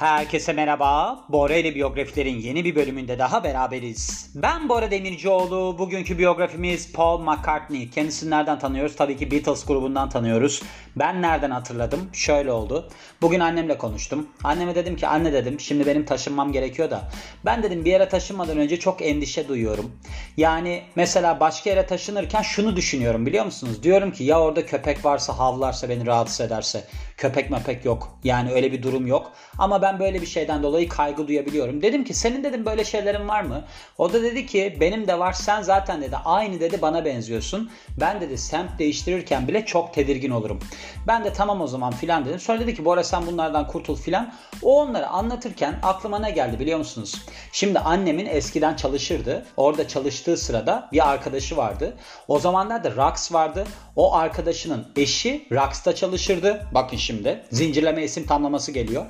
Herkese merhaba. Bora ile biyografilerin yeni bir bölümünde daha beraberiz. Ben Bora Demircioğlu. Bugünkü biyografimiz Paul McCartney. Kendisini nereden tanıyoruz? Tabii ki Beatles grubundan tanıyoruz. Ben nereden hatırladım? Şöyle oldu. Bugün annemle konuştum. Anneme dedim ki anne dedim şimdi benim taşınmam gerekiyor da. Ben dedim bir yere taşınmadan önce çok endişe duyuyorum. Yani mesela başka yere taşınırken şunu düşünüyorum biliyor musunuz? Diyorum ki ya orada köpek varsa havlarsa beni rahatsız ederse. Köpek mepek yok. Yani öyle bir durum yok. Ama ben böyle bir şeyden dolayı kaygı duyabiliyorum. Dedim ki senin dedim böyle şeylerin var mı? O da dedi ki benim de var sen zaten dedi aynı dedi bana benziyorsun. Ben dedi semt değiştirirken bile çok tedirgin olurum. Ben de tamam o zaman filan dedim. Sonra dedi ki Bora sen bunlardan kurtul filan. O onları anlatırken aklıma ne geldi biliyor musunuz? Şimdi annemin eskiden çalışırdı. Orada çalıştığı sırada bir arkadaşı vardı. O zamanlarda Rax vardı. O arkadaşının eşi Rax'ta çalışırdı. Bakın şimdi zincirleme isim tamlaması geliyor.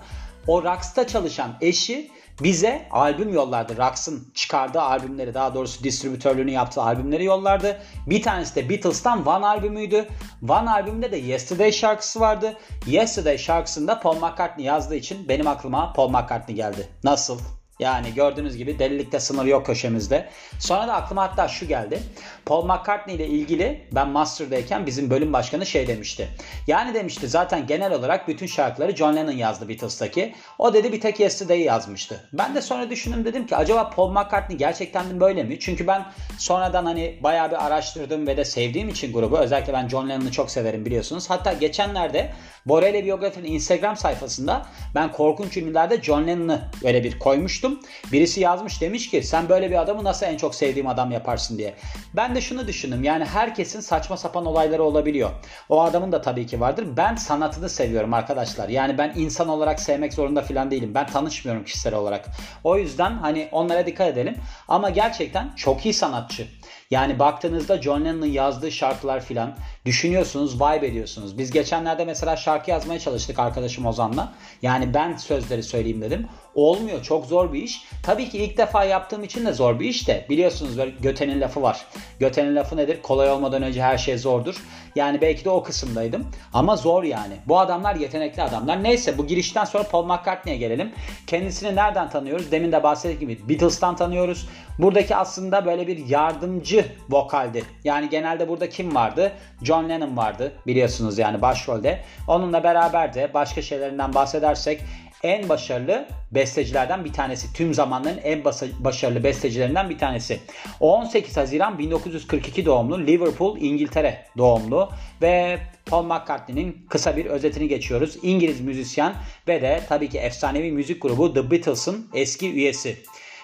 O Rax'ta çalışan eşi bize albüm yollardı. Rax'ın çıkardığı albümleri daha doğrusu distribütörlüğünü yaptığı albümleri yollardı. Bir tanesi de Beatles'tan One albümüydü. One albümünde de Yesterday şarkısı vardı. Yesterday şarkısında Paul McCartney yazdığı için benim aklıma Paul McCartney geldi. Nasıl? Yani gördüğünüz gibi delilikte sınır yok köşemizde. Sonra da aklıma hatta şu geldi. Paul McCartney ile ilgili ben Master'dayken bizim bölüm başkanı şey demişti. Yani demişti zaten genel olarak bütün şarkıları John Lennon yazdı Beatles'taki. O dedi bir tek Yesterday'i yazmıştı. Ben de sonra düşündüm dedim ki acaba Paul McCartney gerçekten böyle mi? Çünkü ben sonradan hani bayağı bir araştırdım ve de sevdiğim için grubu özellikle ben John Lennon'ı çok severim biliyorsunuz. Hatta geçenlerde Borelli Biyografinin Instagram sayfasında ben korkunç ünlülerde John Lennon'ı böyle bir koymuştum. Birisi yazmış demiş ki sen böyle bir adamı nasıl en çok sevdiğim adam yaparsın diye. Ben de şunu düşündüm yani herkesin saçma sapan olayları olabiliyor. O adamın da tabii ki vardır. Ben sanatını seviyorum arkadaşlar. Yani ben insan olarak sevmek zorunda falan değilim. Ben tanışmıyorum kişisel olarak. O yüzden hani onlara dikkat edelim. Ama gerçekten çok iyi sanatçı. Yani baktığınızda John Lennon'ın yazdığı şarkılar filan düşünüyorsunuz, vibe ediyorsunuz. Biz geçenlerde mesela şarkı yazmaya çalıştık arkadaşım Ozan'la. Yani ben sözleri söyleyeyim dedim. Olmuyor. Çok zor bir iş. Tabii ki ilk defa yaptığım için de zor bir iş de. Biliyorsunuz böyle Göte'nin lafı var. Göte'nin lafı nedir? Kolay olmadan önce her şey zordur. Yani belki de o kısımdaydım. Ama zor yani. Bu adamlar yetenekli adamlar. Neyse bu girişten sonra Paul McCartney'e gelelim. Kendisini nereden tanıyoruz? Demin de bahsettiğim gibi Beatles'tan tanıyoruz. Buradaki aslında böyle bir yardımcı vokaldi. Yani genelde burada kim vardı? John Lennon vardı biliyorsunuz yani başrolde. Onunla beraber de başka şeylerinden bahsedersek en başarılı bestecilerden bir tanesi. Tüm zamanların en başarılı bestecilerinden bir tanesi. 18 Haziran 1942 doğumlu Liverpool, İngiltere doğumlu ve Paul McCartney'nin kısa bir özetini geçiyoruz. İngiliz müzisyen ve de tabii ki efsanevi müzik grubu The Beatles'ın eski üyesi.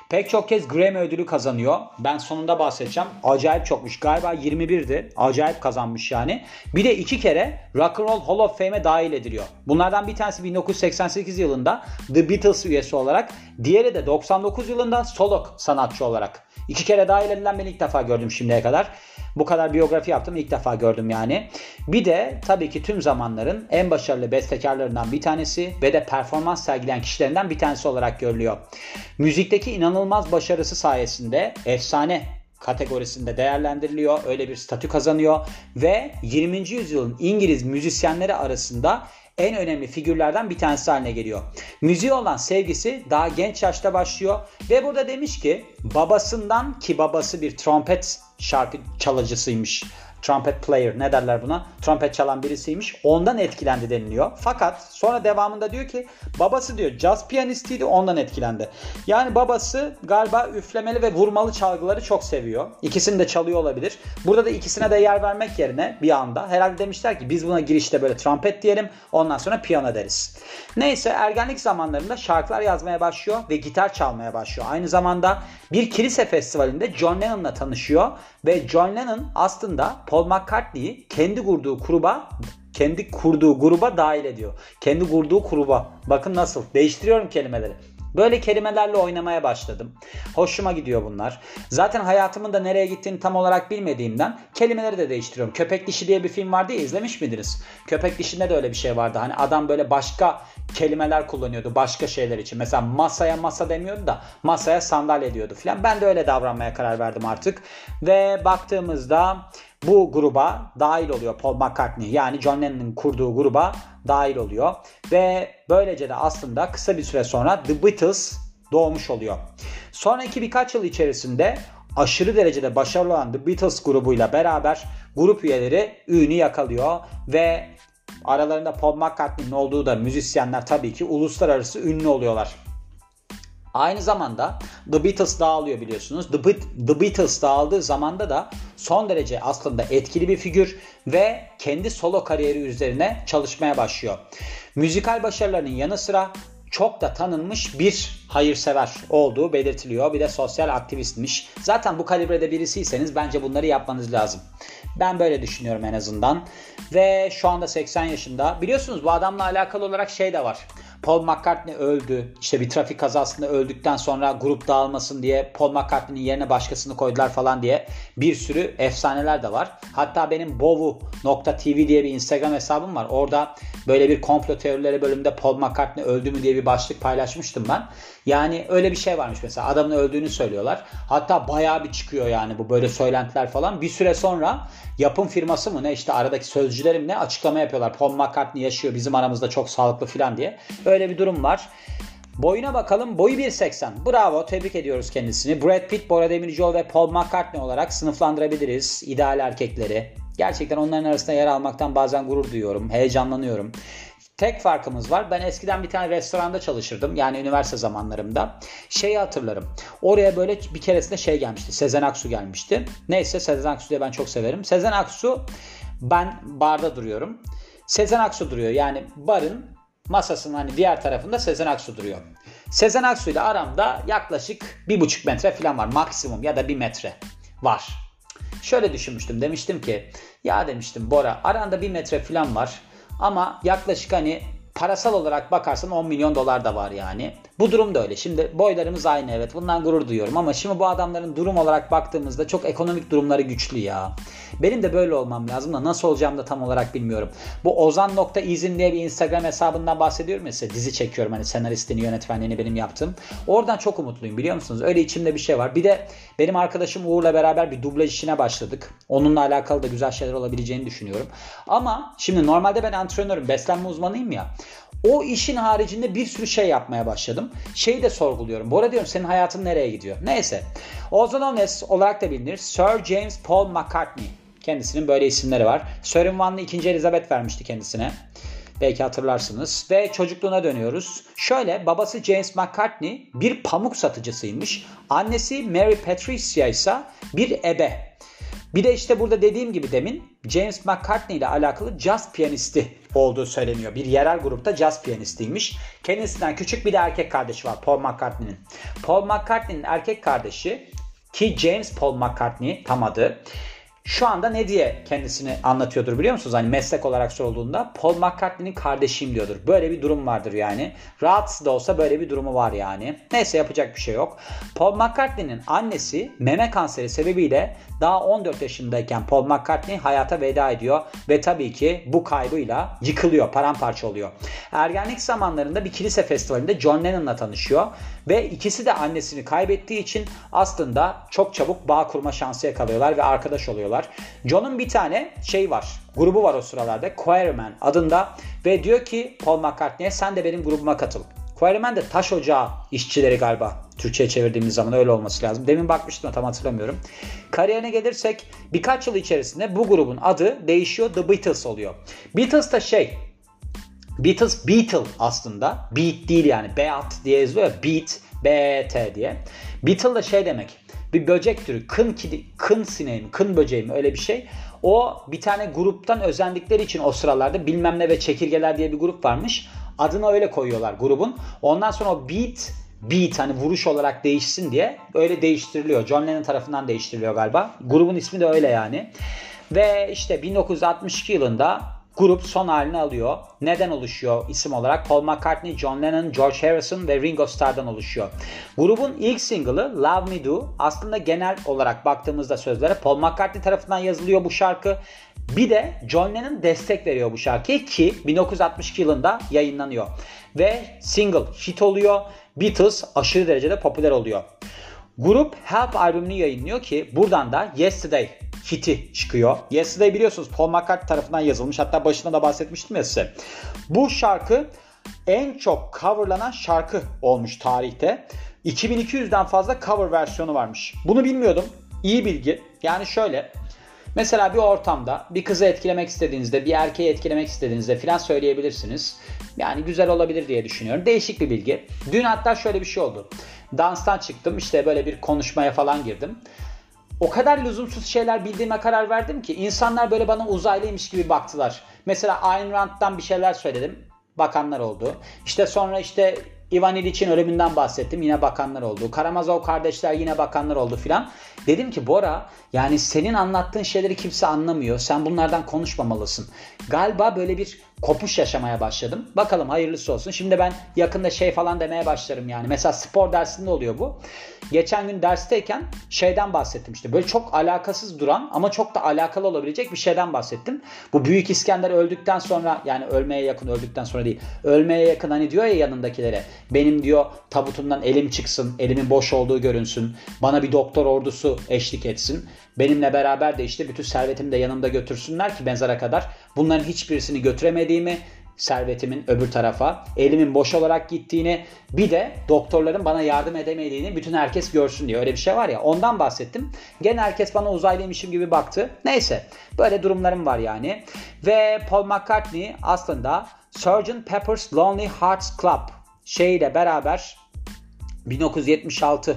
Pek çok kez Grammy ödülü kazanıyor. Ben sonunda bahsedeceğim. Acayip çokmuş. Galiba 21'di. Acayip kazanmış yani. Bir de iki kere Rock and Roll Hall of Fame'e dahil ediliyor. Bunlardan bir tanesi 1988 yılında The Beatles üyesi olarak. Diğeri de 99 yılında solo sanatçı olarak. İki kere dahil edilen ben ilk defa gördüm şimdiye kadar. Bu kadar biyografi yaptım ilk defa gördüm yani. Bir de tabii ki tüm zamanların en başarılı bestekarlarından bir tanesi ve de performans sergileyen kişilerinden bir tanesi olarak görülüyor. Müzikteki inanılmaz başarısı sayesinde efsane kategorisinde değerlendiriliyor. Öyle bir statü kazanıyor ve 20. yüzyılın İngiliz müzisyenleri arasında en önemli figürlerden bir tanesi haline geliyor. Müziğe olan sevgisi daha genç yaşta başlıyor ve burada demiş ki babasından ki babası bir trompet şarkı çalıcısıymış trumpet player ne derler buna? Trompet çalan birisiymiş. Ondan etkilendi deniliyor. Fakat sonra devamında diyor ki babası diyor caz piyanistiydi ondan etkilendi. Yani babası galiba üflemeli ve vurmalı çalgıları çok seviyor. İkisini de çalıyor olabilir. Burada da ikisine de yer vermek yerine bir anda herhalde demişler ki biz buna girişte böyle trompet diyelim ondan sonra piyano deriz. Neyse ergenlik zamanlarında şarkılar yazmaya başlıyor ve gitar çalmaya başlıyor. Aynı zamanda bir kilise festivalinde John Lennon'la tanışıyor ve John Lennon aslında Paul McCartney'i kendi kurduğu gruba kendi kurduğu gruba dahil ediyor. Kendi kurduğu gruba. Bakın nasıl. Değiştiriyorum kelimeleri. Böyle kelimelerle oynamaya başladım. Hoşuma gidiyor bunlar. Zaten hayatımın da nereye gittiğini tam olarak bilmediğimden kelimeleri de değiştiriyorum. Köpek Dişi diye bir film vardı ya izlemiş miydiniz? Köpek Dişi'nde de öyle bir şey vardı. Hani adam böyle başka kelimeler kullanıyordu başka şeyler için. Mesela masaya masa demiyordu da masaya sandalye diyordu filan. Ben de öyle davranmaya karar verdim artık. Ve baktığımızda bu gruba dahil oluyor Paul McCartney. Yani John Lennon'ın kurduğu gruba dahil oluyor. Ve böylece de aslında kısa bir süre sonra The Beatles doğmuş oluyor. Sonraki birkaç yıl içerisinde aşırı derecede başarılı olan The Beatles grubuyla beraber grup üyeleri ünü yakalıyor ve aralarında Paul McCartney'nin olduğu da müzisyenler tabii ki uluslararası ünlü oluyorlar. Aynı zamanda The Beatles dağılıyor biliyorsunuz. The, Be- The Beatles dağıldığı zamanda da son derece aslında etkili bir figür ve kendi solo kariyeri üzerine çalışmaya başlıyor. Müzikal başarılarının yanı sıra çok da tanınmış bir hayırsever olduğu belirtiliyor. Bir de sosyal aktivistmiş. Zaten bu kalibrede birisiyseniz bence bunları yapmanız lazım. Ben böyle düşünüyorum en azından. Ve şu anda 80 yaşında. Biliyorsunuz bu adamla alakalı olarak şey de var. Paul McCartney öldü. İşte bir trafik kazasında öldükten sonra grup dağılmasın diye Paul McCartney'nin yerine başkasını koydular falan diye bir sürü efsaneler de var. Hatta benim bovu.tv diye bir Instagram hesabım var. Orada böyle bir komplo teorileri bölümünde Paul McCartney öldü mü diye bir başlık paylaşmıştım ben. Yani öyle bir şey varmış mesela adamın öldüğünü söylüyorlar. Hatta bayağı bir çıkıyor yani bu böyle söylentiler falan. Bir süre sonra yapım firması mı ne işte aradaki sözcülerim ne açıklama yapıyorlar. Paul McCartney yaşıyor bizim aramızda çok sağlıklı falan diye. Öyle bir durum var. Boyuna bakalım. Boyu 1.80. Bravo. Tebrik ediyoruz kendisini. Brad Pitt, Bora Demirciol ve Paul McCartney olarak sınıflandırabiliriz. ideal erkekleri. Gerçekten onların arasında yer almaktan bazen gurur duyuyorum. Heyecanlanıyorum. Tek farkımız var. Ben eskiden bir tane restoranda çalışırdım. Yani üniversite zamanlarımda. Şeyi hatırlarım. Oraya böyle bir keresinde şey gelmişti. Sezen Aksu gelmişti. Neyse Sezen Aksu'yu ben çok severim. Sezen Aksu ben barda duruyorum. Sezen Aksu duruyor. Yani barın masasının hani diğer tarafında Sezen Aksu duruyor. Sezen Aksu ile aramda yaklaşık bir buçuk metre falan var. Maksimum ya da bir metre var. Şöyle düşünmüştüm. Demiştim ki ya demiştim Bora aranda bir metre falan var. Ama yaklaşık hani parasal olarak bakarsan 10 milyon dolar da var yani. Bu durum da öyle. Şimdi boylarımız aynı evet. Bundan gurur duyuyorum ama şimdi bu adamların durum olarak baktığımızda çok ekonomik durumları güçlü ya. Benim de böyle olmam lazım da nasıl olacağımı da tam olarak bilmiyorum. Bu ozan.izin diye bir Instagram hesabından bahsediyorum mesela dizi çekiyorum hani senaristini yönetmenliğini benim yaptım. Oradan çok umutluyum biliyor musunuz? Öyle içimde bir şey var. Bir de benim arkadaşım Uğur'la beraber bir dublaj işine başladık. Onunla alakalı da güzel şeyler olabileceğini düşünüyorum. Ama şimdi normalde ben antrenörüm, beslenme uzmanıyım ya. O işin haricinde bir sürü şey yapmaya başladım. Şeyi de sorguluyorum. Arada diyorum senin hayatın nereye gidiyor? Neyse. Known as olarak da bilinir Sir James Paul McCartney. Kendisinin böyle isimleri var. Sir Ünvanlı 2. Elizabeth vermişti kendisine. Belki hatırlarsınız. Ve çocukluğuna dönüyoruz. Şöyle babası James McCartney bir pamuk satıcısıymış. Annesi Mary Patricia ise bir ebe. Bir de işte burada dediğim gibi demin James McCartney ile alakalı jazz piyanisti olduğu söyleniyor. Bir yerel grupta jazz piyanistiymiş. Kendisinden küçük bir de erkek kardeşi var Paul McCartney'nin. Paul McCartney'nin erkek kardeşi ki James Paul McCartney tam adı şu anda ne diye kendisini anlatıyordur biliyor musunuz? Hani meslek olarak sorulduğunda Paul McCartney'nin kardeşiyim diyordur. Böyle bir durum vardır yani. Rahatsız da olsa böyle bir durumu var yani. Neyse yapacak bir şey yok. Paul McCartney'nin annesi meme kanseri sebebiyle daha 14 yaşındayken Paul McCartney hayata veda ediyor ve tabii ki bu kaybıyla yıkılıyor, paramparça oluyor. Ergenlik zamanlarında bir kilise festivalinde John Lennon'la tanışıyor ve ikisi de annesini kaybettiği için aslında çok çabuk bağ kurma şansı yakalıyorlar ve arkadaş oluyorlar. John'un bir tane şey var, grubu var o sıralarda Quarrymen adında ve diyor ki Paul McCartney'e sen de benim grubuma katıl. Quarrymen de taş ocağı işçileri galiba. Türkçe'ye çevirdiğimiz zaman öyle olması lazım. Demin bakmıştım tam hatırlamıyorum. Kariyerine gelirsek birkaç yıl içerisinde bu grubun adı değişiyor. The Beatles oluyor. Beatles da şey Beatles Beatle aslında. Beat değil yani. Beat diye yazılıyor ya. Beat, B-E-T diye. Beetle da şey demek. Bir böcek türü. Kın, kidi, kın sineği mi? Kın böceği mi? Öyle bir şey. O bir tane gruptan özendikleri için o sıralarda bilmem ne ve çekirgeler diye bir grup varmış. Adını öyle koyuyorlar grubun. Ondan sonra o Beat beat hani vuruş olarak değişsin diye öyle değiştiriliyor. John Lennon tarafından değiştiriliyor galiba. Grubun ismi de öyle yani. Ve işte 1962 yılında grup son halini alıyor. Neden oluşuyor isim olarak? Paul McCartney, John Lennon, George Harrison ve Ringo Starr'dan oluşuyor. Grubun ilk single'ı Love Me Do aslında genel olarak baktığımızda sözlere Paul McCartney tarafından yazılıyor bu şarkı. Bir de John Lennon destek veriyor bu şarkıya ki 1962 yılında yayınlanıyor. Ve single hit oluyor. Beatles aşırı derecede popüler oluyor. Grup Help albümünü yayınlıyor ki buradan da Yesterday hiti çıkıyor. Yesterday biliyorsunuz Paul McCartney tarafından yazılmış. Hatta başında da bahsetmiştim ya size. Bu şarkı en çok coverlanan şarkı olmuş tarihte. 2200'den fazla cover versiyonu varmış. Bunu bilmiyordum. İyi bilgi. Yani şöyle Mesela bir ortamda bir kızı etkilemek istediğinizde, bir erkeği etkilemek istediğinizde filan söyleyebilirsiniz. Yani güzel olabilir diye düşünüyorum. Değişik bir bilgi. Dün hatta şöyle bir şey oldu. Danstan çıktım işte böyle bir konuşmaya falan girdim. O kadar lüzumsuz şeyler bildiğime karar verdim ki insanlar böyle bana uzaylıymış gibi baktılar. Mesela Ayn Rand'dan bir şeyler söyledim. Bakanlar oldu. İşte sonra işte Ivan İliç'in ölümünden bahsettim. Yine bakanlar oldu. Karamazov kardeşler yine bakanlar oldu filan. Dedim ki Bora yani senin anlattığın şeyleri kimse anlamıyor. Sen bunlardan konuşmamalısın. Galiba böyle bir kopuş yaşamaya başladım. Bakalım hayırlısı olsun. Şimdi ben yakında şey falan demeye başlarım yani. Mesela spor dersinde oluyor bu. Geçen gün dersteyken şeyden bahsettim işte. Böyle çok alakasız duran ama çok da alakalı olabilecek bir şeyden bahsettim. Bu Büyük İskender öldükten sonra yani ölmeye yakın öldükten sonra değil. Ölmeye yakın hani diyor ya yanındakilere. Benim diyor tabutumdan elim çıksın. Elimin boş olduğu görünsün. Bana bir doktor ordusu eşlik etsin. Benimle beraber de işte bütün servetimi de yanımda götürsünler ki mezara kadar. Bunların hiçbirisini götüremediğimi, servetimin öbür tarafa, elimin boş olarak gittiğini, bir de doktorların bana yardım edemediğini bütün herkes görsün diye. Öyle bir şey var ya ondan bahsettim. Gene herkes bana uzaylıymışım gibi baktı. Neyse böyle durumlarım var yani. Ve Paul McCartney aslında Sgt. Pepper's Lonely Hearts Club şeyiyle beraber 1976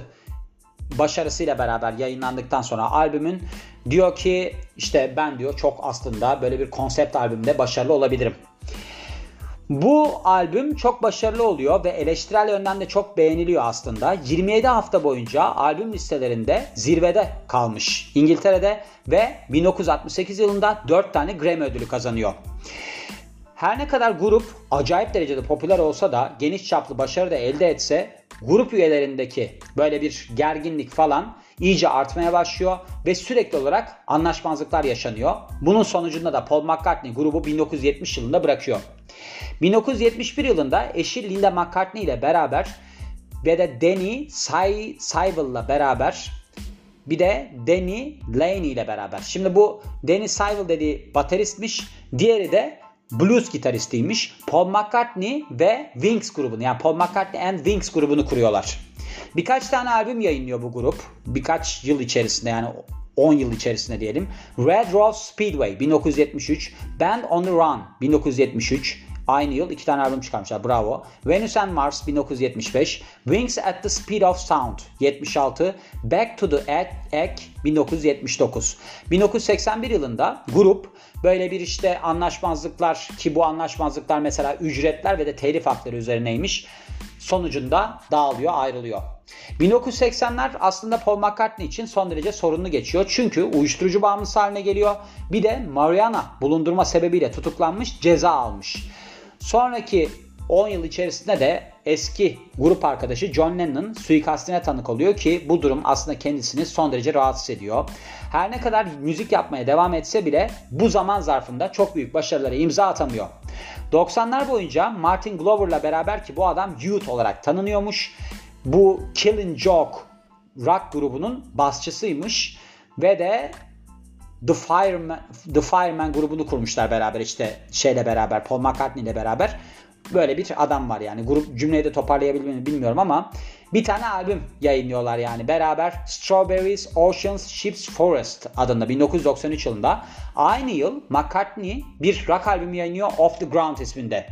başarısıyla beraber yayınlandıktan sonra albümün diyor ki işte ben diyor çok aslında böyle bir konsept albümde başarılı olabilirim. Bu albüm çok başarılı oluyor ve eleştirel yönden de çok beğeniliyor aslında. 27 hafta boyunca albüm listelerinde zirvede kalmış İngiltere'de ve 1968 yılında 4 tane Grammy ödülü kazanıyor. Her ne kadar grup acayip derecede popüler olsa da geniş çaplı başarı da elde etse grup üyelerindeki böyle bir gerginlik falan iyice artmaya başlıyor ve sürekli olarak anlaşmazlıklar yaşanıyor. Bunun sonucunda da Paul McCartney grubu 1970 yılında bırakıyor. 1971 yılında eşi Linda McCartney ile beraber ve de Danny Seibel ile beraber bir de Danny Laney ile beraber. Şimdi bu Danny Seibel dediği bateristmiş. Diğeri de blues gitaristiymiş. Paul McCartney ve Wings grubunu yani Paul McCartney and Wings grubunu kuruyorlar. Birkaç tane albüm yayınlıyor bu grup. Birkaç yıl içerisinde yani 10 yıl içerisinde diyelim. Red Rose Speedway 1973, Band on the Run 1973, Aynı yıl iki tane albüm çıkarmışlar. Bravo. Venus and Mars 1975. Wings at the Speed of Sound 76. Back to the Egg 1979. 1981 yılında grup böyle bir işte anlaşmazlıklar ki bu anlaşmazlıklar mesela ücretler ve de telif hakları üzerineymiş. Sonucunda dağılıyor, ayrılıyor. 1980'ler aslında Paul McCartney için son derece sorunlu geçiyor. Çünkü uyuşturucu bağımlısı haline geliyor. Bir de Mariana bulundurma sebebiyle tutuklanmış, ceza almış. Sonraki 10 yıl içerisinde de eski grup arkadaşı John Lennon suikastine tanık oluyor ki bu durum aslında kendisini son derece rahatsız ediyor. Her ne kadar müzik yapmaya devam etse bile bu zaman zarfında çok büyük başarılara imza atamıyor. 90'lar boyunca Martin Glover'la beraber ki bu adam Youth olarak tanınıyormuş. Bu Killing Joke rock grubunun basçısıymış ve de The Fireman, The Fireman grubunu kurmuşlar beraber işte şeyle beraber Paul McCartney ile beraber. Böyle bir adam var yani. Grup cümleyi de toparlayabildiğini bilmiyorum ama bir tane albüm yayınlıyorlar yani beraber Strawberries, Oceans, Ships, Forest adında 1993 yılında. Aynı yıl McCartney bir rock albümü yayınlıyor Off the Ground isminde.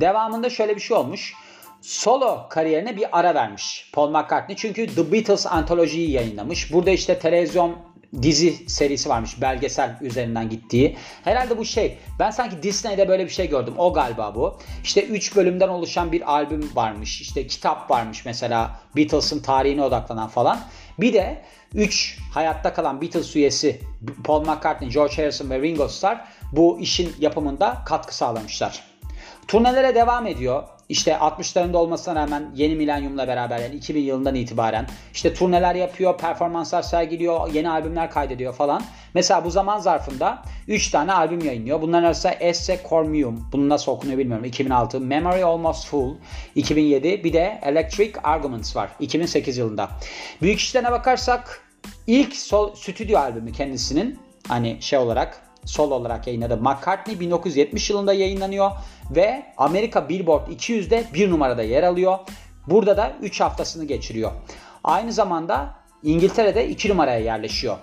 Devamında şöyle bir şey olmuş. Solo kariyerine bir ara vermiş Paul McCartney. Çünkü The Beatles antolojiyi yayınlamış. Burada işte televizyon dizi serisi varmış belgesel üzerinden gittiği. Herhalde bu şey ben sanki Disney'de böyle bir şey gördüm. O galiba bu. İşte 3 bölümden oluşan bir albüm varmış. İşte kitap varmış mesela Beatles'ın tarihine odaklanan falan. Bir de 3 hayatta kalan Beatles üyesi Paul McCartney, George Harrison ve Ringo Starr bu işin yapımında katkı sağlamışlar. Turnelere devam ediyor. İşte 60'larında olmasına rağmen yeni milenyumla beraber yani 2000 yılından itibaren işte turneler yapıyor, performanslar sergiliyor, yeni albümler kaydediyor falan. Mesela bu zaman zarfında 3 tane albüm yayınlıyor. Bunların arasında Esse Cormium, bunu nasıl okunuyor bilmiyorum 2006, Memory Almost Full 2007, bir de Electric Arguments var 2008 yılında. Büyük işlerine bakarsak ilk sol, stüdyo albümü kendisinin hani şey olarak sol olarak yayınladı. McCartney 1970 yılında yayınlanıyor ve Amerika Billboard 200'de bir numarada yer alıyor. Burada da 3 haftasını geçiriyor. Aynı zamanda İngiltere'de 2 numaraya yerleşiyor.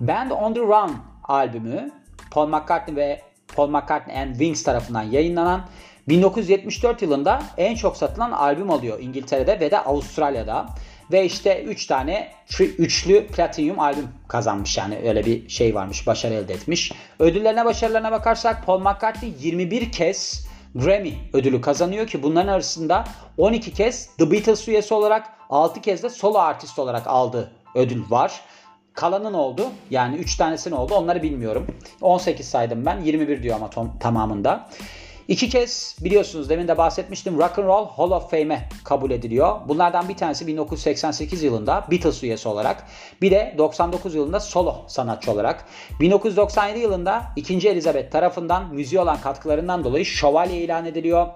Band on the Run albümü Paul McCartney ve Paul McCartney and Wings tarafından yayınlanan 1974 yılında en çok satılan albüm oluyor İngiltere'de ve de Avustralya'da. Ve işte 3 tane üçlü platinyum albüm kazanmış yani öyle bir şey varmış başarı elde etmiş. Ödüllerine başarılarına bakarsak Paul McCartney 21 kez Grammy ödülü kazanıyor ki bunların arasında 12 kez The Beatles üyesi olarak 6 kez de solo artist olarak aldığı ödül var. Kalanın oldu. Yani 3 tanesinin oldu. Onları bilmiyorum. 18 saydım ben. 21 diyor ama tamamında. İki kez biliyorsunuz demin de bahsetmiştim Rock and Roll Hall of Fame'e kabul ediliyor. Bunlardan bir tanesi 1988 yılında Beatles üyesi olarak bir de 99 yılında solo sanatçı olarak. 1997 yılında 2. Elizabeth tarafından müziğe olan katkılarından dolayı şövalye ilan ediliyor.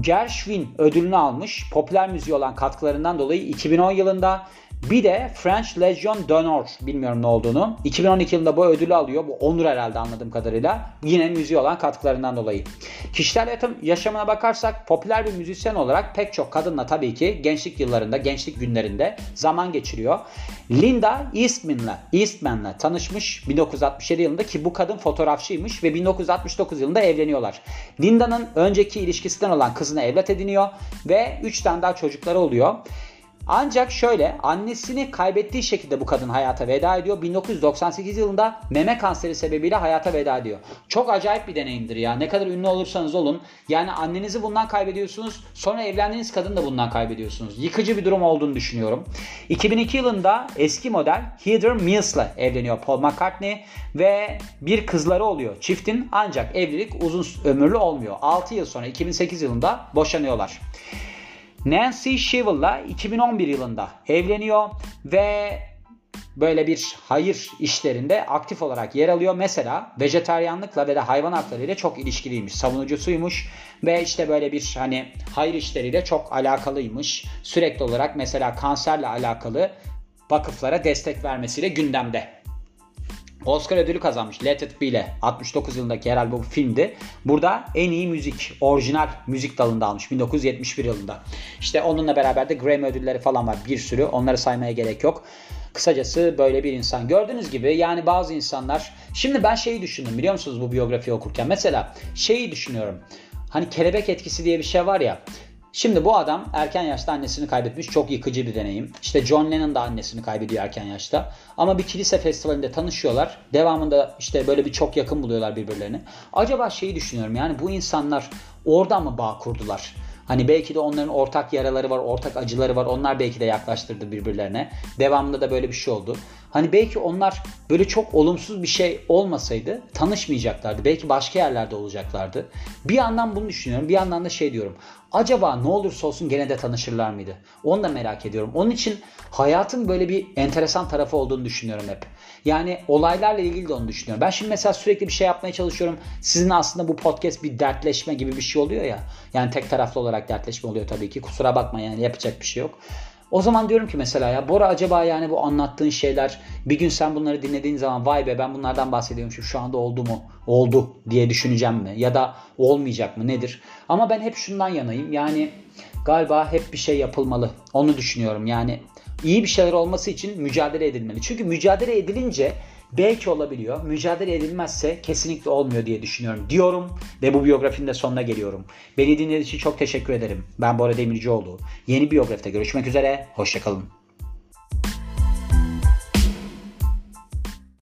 Gershwin ödülünü almış popüler müziğe olan katkılarından dolayı 2010 yılında bir de French Legion d'Honneur bilmiyorum ne olduğunu. 2012 yılında bu ödülü alıyor. Bu onur herhalde anladığım kadarıyla. Yine müziği olan katkılarından dolayı. Kişisel yaşamına bakarsak popüler bir müzisyen olarak pek çok kadınla tabii ki gençlik yıllarında, gençlik günlerinde zaman geçiriyor. Linda Eastman'la Eastman'la tanışmış 1967 yılında ki bu kadın fotoğrafçıymış ve 1969 yılında evleniyorlar. Linda'nın önceki ilişkisinden olan kızına evlat ediniyor ve 3 tane daha çocukları oluyor. Ancak şöyle annesini kaybettiği şekilde bu kadın hayata veda ediyor. 1998 yılında meme kanseri sebebiyle hayata veda ediyor. Çok acayip bir deneyimdir ya. Ne kadar ünlü olursanız olun. Yani annenizi bundan kaybediyorsunuz. Sonra evlendiğiniz kadın da bundan kaybediyorsunuz. Yıkıcı bir durum olduğunu düşünüyorum. 2002 yılında eski model Heather Mills'la evleniyor Paul McCartney ve bir kızları oluyor çiftin ancak evlilik uzun ömürlü olmuyor. 6 yıl sonra 2008 yılında boşanıyorlar. Nancy Sheville'la 2011 yılında evleniyor ve böyle bir hayır işlerinde aktif olarak yer alıyor. Mesela vejetaryanlıkla ve de hayvan hakları ile çok ilişkiliymiş. Savunucusuymuş ve işte böyle bir hani hayır işleriyle çok alakalıymış. Sürekli olarak mesela kanserle alakalı vakıflara destek vermesiyle gündemde. Oscar ödülü kazanmış Let It Be ile 69 yılındaki herhalde bu filmdi. Burada en iyi müzik, orijinal müzik dalında almış 1971 yılında. İşte onunla beraber de Grammy ödülleri falan var bir sürü. Onları saymaya gerek yok. Kısacası böyle bir insan. Gördüğünüz gibi yani bazı insanlar şimdi ben şeyi düşündüm biliyor musunuz bu biyografiyi okurken. Mesela şeyi düşünüyorum. Hani kelebek etkisi diye bir şey var ya. Şimdi bu adam erken yaşta annesini kaybetmiş. Çok yıkıcı bir deneyim. İşte John Lennon da annesini kaybediyor erken yaşta. Ama bir kilise festivalinde tanışıyorlar. Devamında işte böyle bir çok yakın buluyorlar birbirlerini. Acaba şeyi düşünüyorum yani bu insanlar orada mı bağ kurdular? Hani belki de onların ortak yaraları var, ortak acıları var. Onlar belki de yaklaştırdı birbirlerine. Devamında da böyle bir şey oldu. Hani belki onlar böyle çok olumsuz bir şey olmasaydı tanışmayacaklardı. Belki başka yerlerde olacaklardı. Bir yandan bunu düşünüyorum. Bir yandan da şey diyorum. Acaba ne olursa olsun gene de tanışırlar mıydı? Onu da merak ediyorum. Onun için hayatın böyle bir enteresan tarafı olduğunu düşünüyorum hep. Yani olaylarla ilgili de onu düşünüyorum. Ben şimdi mesela sürekli bir şey yapmaya çalışıyorum. Sizin aslında bu podcast bir dertleşme gibi bir şey oluyor ya. Yani tek taraflı olarak dertleşme oluyor tabii ki. Kusura bakma yani yapacak bir şey yok. O zaman diyorum ki mesela ya Bora acaba yani bu anlattığın şeyler bir gün sen bunları dinlediğin zaman vay be ben bunlardan bahsediyormuşum şu anda oldu mu? Oldu diye düşüneceğim mi? Ya da olmayacak mı nedir? Ama ben hep şundan yanayım yani galiba hep bir şey yapılmalı. Onu düşünüyorum yani iyi bir şeyler olması için mücadele edilmeli. Çünkü mücadele edilince belki olabiliyor. Mücadele edilmezse kesinlikle olmuyor diye düşünüyorum diyorum ve bu biyografinin de sonuna geliyorum. Beni dinlediğiniz için çok teşekkür ederim. Ben Bora Demircioğlu. Yeni biyografide görüşmek üzere. Hoşçakalın.